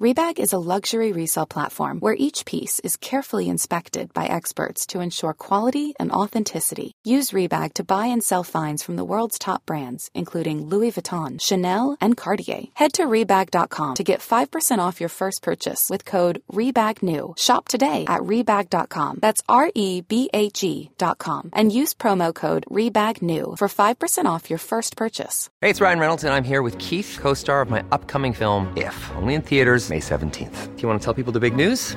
Rebag is a luxury resale platform where each piece is carefully inspected by experts to ensure quality and authenticity. Use Rebag to buy and sell finds from the world's top brands, including Louis Vuitton, Chanel, and Cartier. Head to Rebag.com to get 5% off your first purchase with code REBAGNEW. Shop today at Rebag.com. That's R E B A G.com. And use promo code REBAGNEW for 5% off your first purchase. Hey, it's Ryan Reynolds, and I'm here with Keith, co star of my upcoming film, If, only in theaters, May 17th. Do you want to tell people the big news?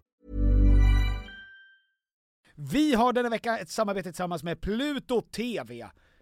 Vi har denna vecka ett samarbete tillsammans med Pluto TV.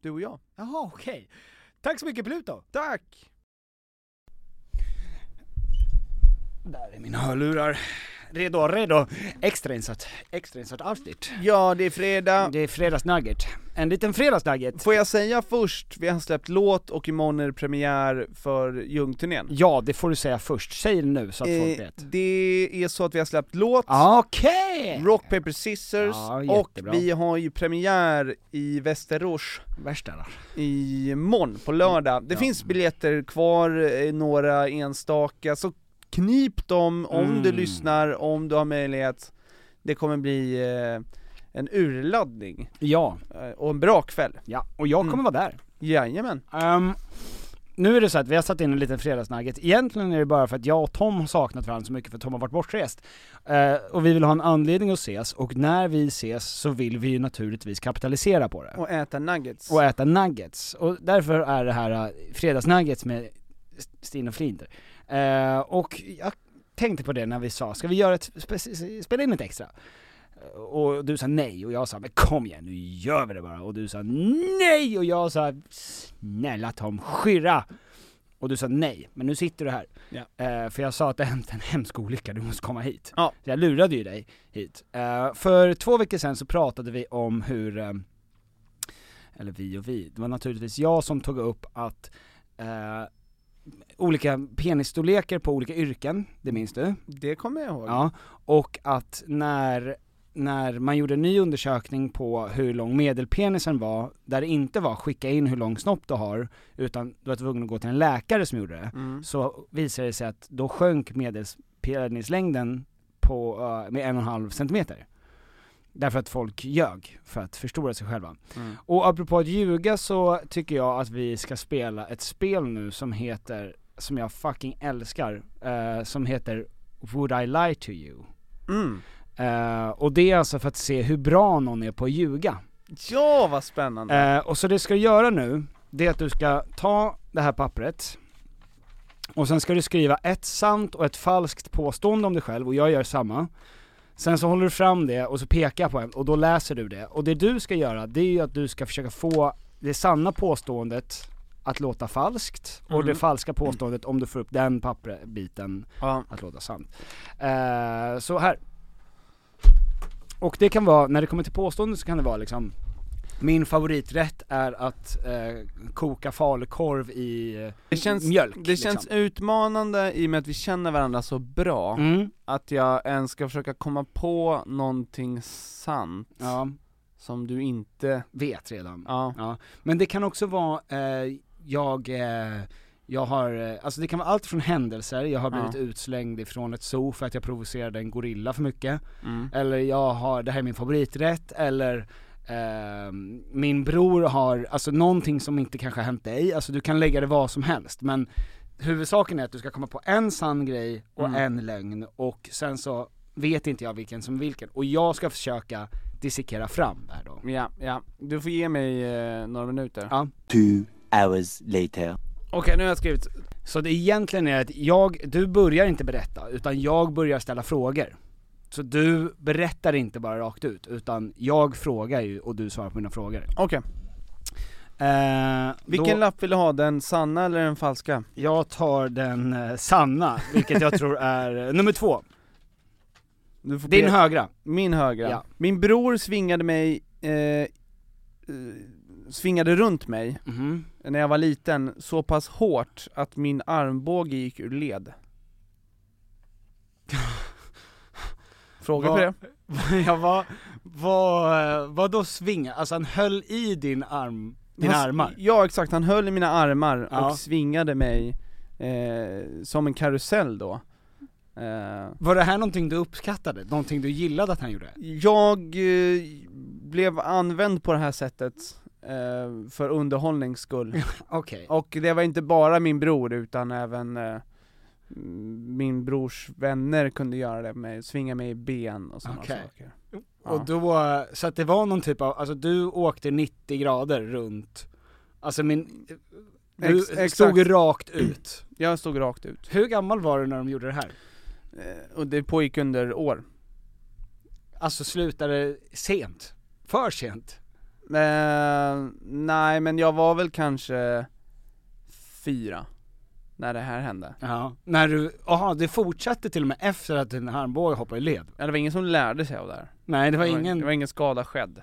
Du och jag. Jaha, okej. Tack så mycket Pluto! Tack! Där är mina hörlurar. Redo, redo. Extrainsatt, extrainsatt avsnitt. Ja, det är fredag. Det är fredagsnugget. En liten fredagsnugget. Får jag säga först, vi har släppt låt och imorgon är det premiär för Ljungturnén. Ja, det får du säga först. Säg det nu så att folk Eh, vet. det är så att vi har släppt låt, Okej! Rock Paper Scissors, Ja, och vi har ju premiär i Västerås Värsta då. imorgon på lördag. Det Ja. finns biljetter kvar, eh, några enstaka, så knip dem om Mm. du lyssnar, om du har möjlighet. Det kommer bli eh, en urladdning, Ja, eh, och en bra kväll. ja. Och jag kommer Mm. vara där. Jajamän. Ehm, nu är det så att vi har satt in en liten fredagsnugget, egentligen är det bara för att jag och Tom har saknat varandra så mycket för Tom har varit bortrest. Eh, och vi vill ha en anledning att ses, och när vi ses så vill vi ju naturligtvis kapitalisera på det. Och äta nuggets. Och äta nuggets. Och därför är det här uh, fredagsnuggets med Stina Flinter. Eh, och jag tänkte på det när vi sa, ska vi göra ett, spe- spela in ett extra? Eh, Och du sa nej, och jag sa men kom igen nu gör vi det bara. Och du sa nej, och jag sa snälla Tom, skyrra! Och du sa nej, men nu sitter du här. Ja. Eh, för jag sa att det hänt en hemsk olycka, du måste komma hit. Ja. Så jag lurade ju dig hit. Eh, för två veckor sedan så pratade vi om hur, eh, eller vi och vi, det var naturligtvis jag som tog upp att eh, olika penisstorlekar på olika yrken, det minns du? Det kommer jag ihåg. Ja, och att när, när man gjorde en ny undersökning på hur lång medelpenisen var, där det inte var skicka in hur lång snopp du har, utan du var tvungen att gå till en läkare som gjorde det, Mm. så visade det sig att då sjönk medelspenislängden på, eh, med en och en halv centimeter. Därför att folk ljög för att förstora sig själva. Mm. Och apropå att ljuga så tycker jag att vi ska spela ett spel nu som heter, som jag fucking älskar, eh, som heter Would I Lie To You? Mm. Eh, och det är alltså för att se hur bra någon är på att ljuga. Ja, vad spännande! Eh, och så det ska du göra nu, det är att du ska ta det här pappret, och sen ska du skriva ett sant och ett falskt påstående om dig själv, och jag gör samma. Sen så håller du fram det och så pekar jag på en och då läser du det. Och det du ska göra, det är ju att du ska försöka få det sanna påståendet att låta falskt och Mm. det falska påståendet, om du får upp den papperbiten, Ja. att låta sant. Eh, så här. Och det kan vara, när det kommer till påståenden så kan det vara liksom min favoriträtt är att eh, koka falukorv i Det känns, mjölk. det känns liksom. utmanande i och med att vi känner varandra så bra, Mm, att jag ens ska försöka komma på någonting sant ja, som du inte, vet redan. ja, Ja, men det kan också vara, eh, jag, eh, jag har, eh, alltså det kan vara allt från händelser, jag har blivit Ja. utslängd ifrån ett zoo för att jag provocerade en gorilla för mycket, mm. eller jag har, det här är min favoriträtt, eller eh, min bror har, alltså någonting som inte kanske har hänt dig, alltså du kan lägga det vad som helst, men huvudsaken är att du ska komma på en sann grej och Mm. en lögn, och sen så vet inte jag vilken som är vilken, och jag ska försöka dissekera fram det här då. ja, ja, du får ge mig eh, några minuter. Ja. Two hours later. Okej, nu har jag skrivit, Så det egentligen är att jag, du börjar inte berätta, utan jag börjar ställa frågor. Så du berättar inte bara rakt ut, utan jag frågar ju och du svarar på mina frågor. okej. Eh, Vilken då, lapp vill du ha, den sanna eller den falska? Jag tar den eh, sanna, vilket jag tror är eh, nummer två. Din be- högra. Min högra. Ja. Min bror svingade mig, eh, eh, svingade runt mig Mhm. när jag var liten så pass hårt att min armbåge gick ur led. Fråga på det? ja, vad, vad, vad då svinga? Alltså han höll i din arm, dina Han armar? Ja exakt, han höll i mina armar Ja. och svingade mig eh, som en karusell då. Eh, Var det här någonting du uppskattade? Någonting du gillade att han gjorde? jag eh, blev använd på det här sättet eh, för underhållnings skull. Okej. Och det var inte bara min bror utan även eh, min brors vänner kunde göra det med, svinga mig i ben och sådana Okej. saker. Och då, så att det var någon typ av, alltså du åkte 90 grader runt, alltså min, du Ex- stod rakt ut. Jag stod rakt ut. Hur gammal var du när de gjorde det här? Eh, och det pågick under år. Alltså slutade sent? För sent? Eh, nej men jag var väl kanske fyra, när det här hände. Ja. När du, jaha det fortsatte till och med efter att din armbåge hoppade i led? Ja, det var ingen som lärde sig av det här. Nej det var ingen, det var ingen skada skedd.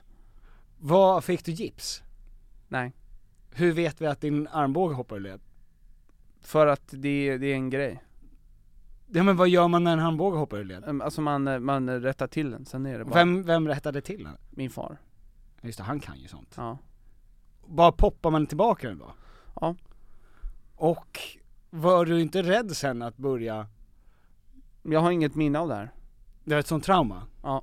vad, fick du gips? Nej. Hur vet vi att din armbåge hoppade i led? För att det, det är en grej. Ja men vad gör man när en armbåge hoppar i led? Um, Alltså man, man rättar till den, sen är det bara Vem, vem rättade till den? min far. Just det, han kan ju sånt. Ja. Bara poppar man tillbaka den då? Ja. Och var du inte rädd sen att börja, Jag har inget minne av det här. det var ett sånt trauma? Ja.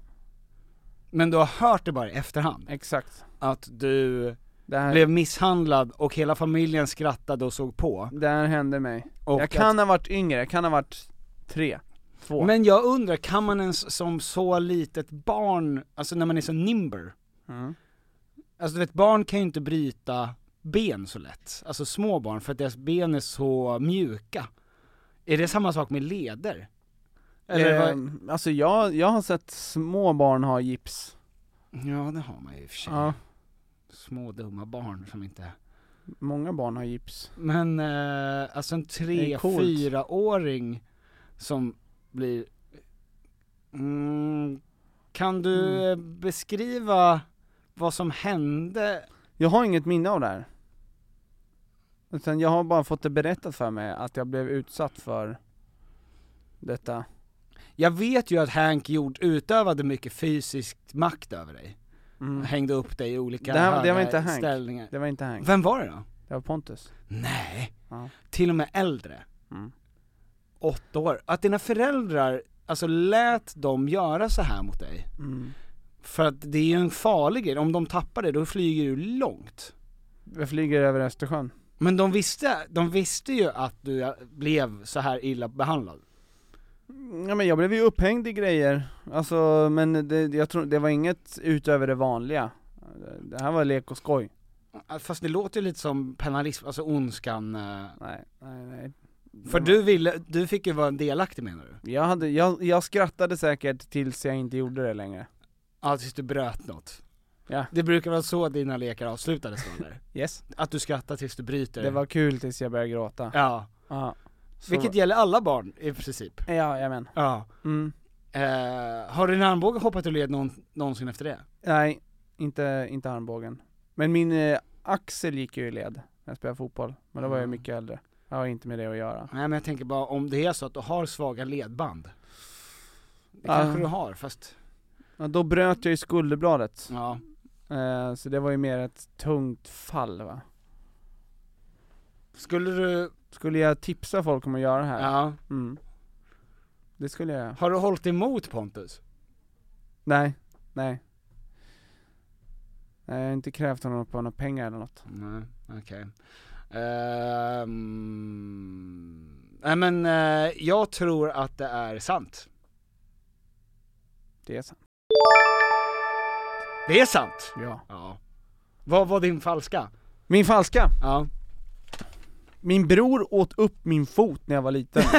Men du har hört det bara i efterhand? Exakt. Att du här, blev misshandlad och hela familjen skrattade och såg på? det här hände mig. Och jag kan ha varit yngre, jag kan ha varit tre, två. att, men jag undrar, kan man ens som så litet barn, alltså när man är så nimber, Mm. alltså du vet barn kan ju inte bryta ben så lätt, alltså små barn, för att deras ben är så mjuka. Är det samma sak med leder? Eller Ehm, Alltså jag, jag har sett små barn ha gips. Ja det har man ju i och för sig. Ja. Små dumma barn som inte... Många barn har gips. Men eh, alltså en tre, fyraåring som blir... Mm, kan du Mm. eh, beskriva vad som hände? Jag har inget minne av det här. Utan jag har bara fått det berättat för mig att jag blev utsatt för detta. Jag vet ju att Hank gjort, utövade mycket fysisk makt över dig. Mm. Hängde upp dig i olika Det här- det var inte Hank. ställningar. Det var inte Hank, Vem var det då? det var Pontus. Nej, Ja. till och med äldre. Mm. Åtta år. Att dina föräldrar, alltså lät dem göra så här mot dig. Mm. För att det är ju en farlig grej, om de tappar det då flyger du långt. Jag flyger över Östersjön. Men de visste, de visste ju att du blev så här illa behandlad. Ja men jag blev ju upphängd i grejer, alltså men det, jag tror, det var inget utöver det vanliga. Det här var lek och skoj. Fast det låter ju lite som penalism, alltså ondskan, eh, Nej, nej, nej. För du ville, du fick ju vara delaktig menar du? Jag, hade, jag, jag skrattade säkert tills jag inte gjorde det längre. Ja, tills du bröt något. Ja. Det brukar vara så dina lekar avslutades eller? Yes. Att du skrattar tills du bryter? Det var kul tills jag började gråta. Ja. Ja. Så- Vilket gäller alla barn i princip. Ja, jajamän. Ja. Mm. Eh, har din armbåge hoppat ur led någon, någonsin efter det? Nej, inte, inte armbågen. Men min eh, axel gick ju i led när jag spelade fotboll. Men då var jag Mm. mycket äldre. Jag har inte med det att göra. Nej men jag tänker bara om det är så att du har svaga ledband. Det kanske du har fast, Ja, då bröt jag ju skulderbladet. ja. Eh, så det var ju mer ett tungt fall va. Skulle du, Skulle jag tipsa folk om att göra det här? ja. Mm. Det skulle jag Har du hållit emot Pontus? Nej, nej. Nej, jag har inte krävt honom på några pengar eller något. Nej, okej. Ehm, nej men eh, jag tror att det är sant. Det är sant. Det är sant! Ja. Ja. Vad var din falska? Min falska. Ja. Min bror åt upp min fot när jag var liten.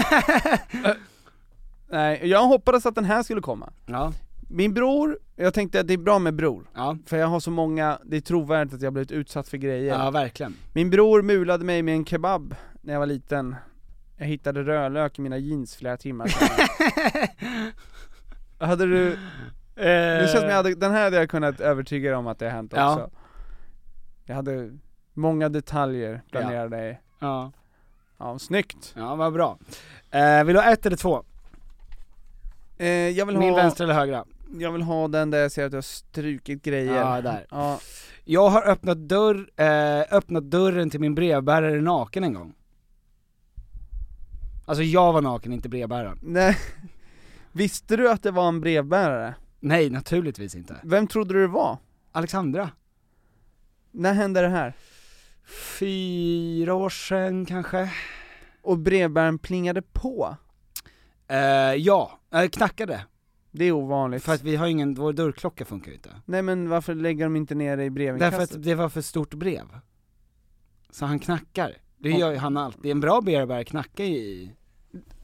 Eh, Nej, jag hoppades att den här skulle komma. Ja. Min bror, jag tänkte att det är bra med bror. Ja. För jag har så många, det är trovärdigt att jag har blivit utsatt för grejer. Ja, verkligen. Min bror mulade mig med en kebab när jag var liten. Jag hittade rödlök i mina jeans flera timmar senare. Hade du, det känns som jag hade, den här hade jag kunnat övertyga dig om att det har hänt Ja. också. Jag hade många detaljer planerade i. Ja. Ja, snyggt! Ja, vad bra. Eh, vill du ha ett eller två? Eh, jag vill Min ha, vänstra eller högra? jag vill ha den där jag ser att du har strukit grejer. Ja, där. Ja, Jag har öppnat, dörr, eh, öppnat dörren till min brevbärare naken en gång. Alltså jag var naken, inte brevbäraren. nej. Visste du att det var en brevbärare? Nej, naturligtvis inte. Vem trodde du det var? Alexandra? När hände det här? Fyra år sedan kanske? Och brevbäraren plingade på? Eh, ja, jag knackade. Det är ovanligt. För att vi har ingen, vår dörrklocka funkar ju inte. Nej men varför lägger de inte ner det i Därför brevinkastet? att det var för stort brev. Så han knackar. Det gör ju han alltid. En bra brevbärare knackar ju i,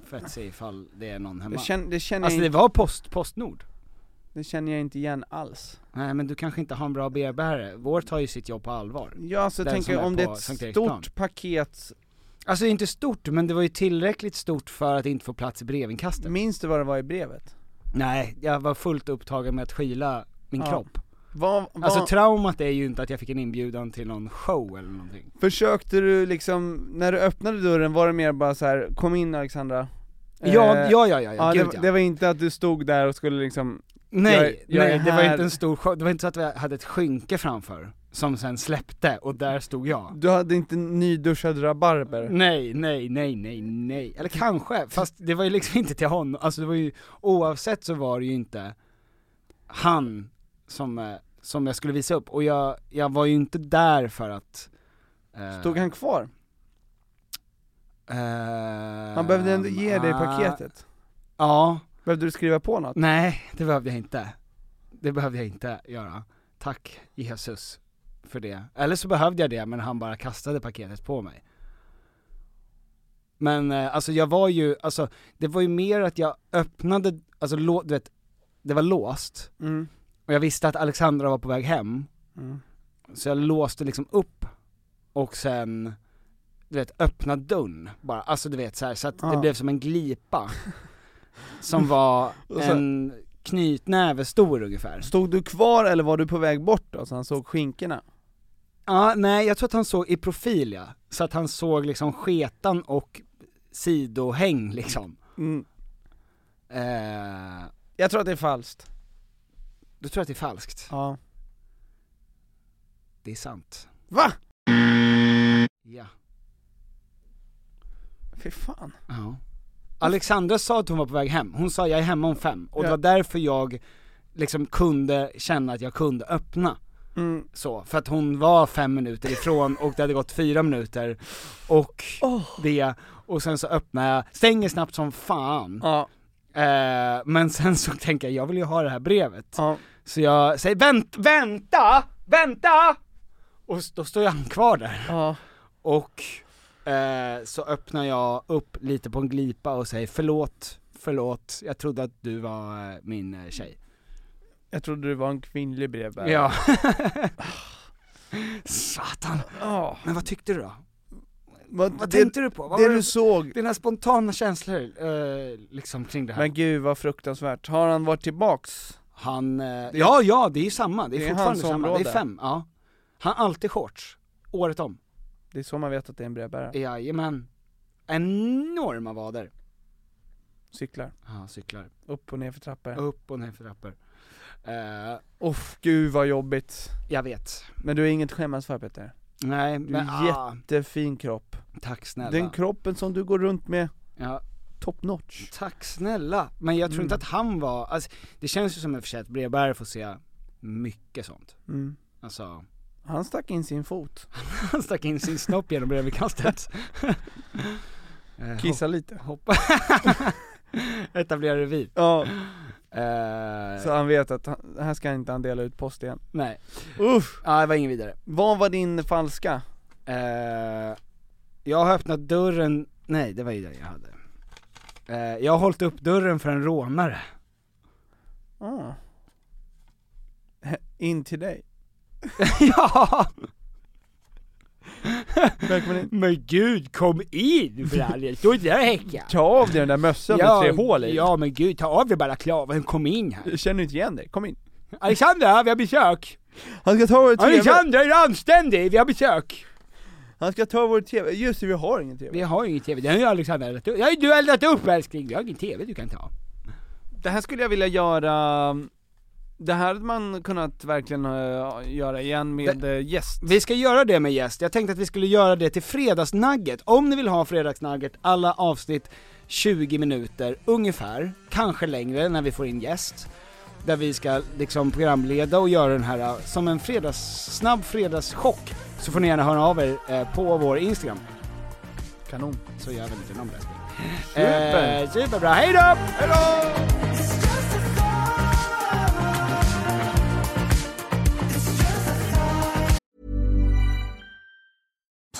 för att se ifall det är någon hemma. det, känner, det, känner Alltså det var post, Postnord. Det känner jag inte igen alls. Nej men du kanske inte har en bra brevbärare, vår tar ju sitt jobb på allvar. Ja alltså jag Den tänker om det är ett stort paket, Alltså inte stort, men det var ju tillräckligt stort för att inte få plats i brevinkastet. minns du vad det var i brevet? Nej, jag var fullt upptagen med att skyla min Ja. kropp. Vad, vad, Alltså traumat är ju inte att jag fick en inbjudan till någon show eller någonting. försökte du liksom, när du öppnade dörren var det mer bara så här: kom in Alexandra? Ja, Eh, ja, ja, ja, ja, ja, gud det, ja. det var inte att du stod där och skulle liksom, Nej, jag jag nej det var inte en stor show, det var inte så att vi hade ett skynke framför, som sen släppte, och där stod jag. du hade inte nyduschad rabarber? Nej, nej, nej, nej, nej. Eller kanske, fast det var ju liksom inte till honom, alltså det var ju, oavsett så var det ju inte han som, eh, som jag skulle visa upp, och jag, jag var ju inte där för att eh, Stod han kvar? eh, Han behövde ändå ge dig ah, paketet? Ja, Behövde du skriva på något? nej det behövde jag inte. Det behövde jag inte göra. Tack Jesus för det. Eller så behövde jag det, men han bara kastade paketet på mig. Men eh, alltså jag var ju, alltså det var ju mer att jag öppnade, alltså lå, du vet, det var låst, Mm. och jag visste att Alexandra var på väg hem, Mm. så jag låste liksom upp, och sen, du vet, öppnade dörren bara, alltså du vet så här, så att det Ja. blev som en glipa, som var en knytnäve stor ungefär. Stod du kvar eller var du på väg bort då, så han såg skinkorna? Ja, nej jag tror att han såg i profil ja, så att han såg liksom sketan och sidohäng liksom. Mm. Eh, Jag tror att det är falskt. du tror att det är falskt? Ja. Det är sant. Va? Ja. Fy fan. ja. Alexandra sa att hon var på väg hem, hon sa jag är hemma om fem, och det var därför jag liksom kunde känna att jag kunde öppna. Mm. Så, för att hon var fem minuter ifrån och det hade gått fyra minuter, och det, och sen så öppnar jag, stänger snabbt som fan, Ja. Eh, men sen så tänker jag, jag vill ju ha det här brevet. Ja. Så jag säger vänt, vänta, vänta! Och då står han kvar där. Ja. Och eh, så öppnar jag upp lite på en glipa och säger förlåt, förlåt, jag trodde att du var eh, min eh, tjej. Jag trodde du var en kvinnlig brevbärare. Ja. Satan. Ja. Men vad tyckte du då? Vad, Vad det, tänkte du på? Vad det du det, såg, dina spontana känslor eh, liksom kring det här? men gud vad fruktansvärt. Har han varit tillbaks? Han, eh, ja ja det är ju samma, det är, det är fortfarande samma, det område. är fem, ja. Han har alltid shorts, året om. Det är så man vet att det är en brevbärare. Jajamän. Enorma vader. Cyklar, Ja, cyklar. upp och ner för trappor. Upp och ner för trappor. Eh, Uff, gud vad jobbigt. jag vet. Men du har inget skämmas för Peter. Nej, Du men är ah, jättefin kropp. tack snälla. Den kroppen som du går runt med, ja, top notch. tack snälla. Men jag tror Mm. inte att han var, alltså, det känns ju som en för sig att brevbärare får se mycket sånt. Mm. Alltså, Han stack in sin fot. han stack in sin snopp genom brevinkastet. Eh, Kissa lite. Hoppa. Etablera revir. Ja, Eh, så han vet att han, här ska inte han dela ut post igen. nej. Uff! Ja, det var ingen vidare. Vad var din falska? Eh, jag har öppnat dörren, nej det var ju det jag hade. Eh, jag har hållit upp dörren för en rånare. Ah. In till dig. ja! Välkommen in. Men gud, kom in för all del, stå där och häcka. Ta av dig den där mössan med tre hål i. Ja men gud, ta av dig balaklavan, kom in här. Jag känner inte igen dig, kom in. Alexandra, vi har besök. Han ska ta vår TV. Alexandra, är du anständig? Vi har besök. Han ska ta vår TV, just det vi har ingen TV. Vi har ingen TV, det har ju Alexandra eldat upp. Ja, du har eldat upp älskling, vi har ingen TV du kan ta. Det här skulle jag vilja göra, det här hade man kunnat verkligen eh, göra igen med eh, gäst. Vi ska göra det med gäst, jag tänkte att vi skulle göra det till fredagsnagget. Om ni vill ha fredagsnagget, alla avsnitt 20 minuter ungefär, kanske längre när vi får in gäst. Där vi ska liksom programleda och göra den här eh, som en fredags, snabb fredagschock. Så får ni gärna höra av er på vår Instagram. Kanon. Så gör vi en liten omröstning. Super. Eh, superbra, hejdå! Hejdå!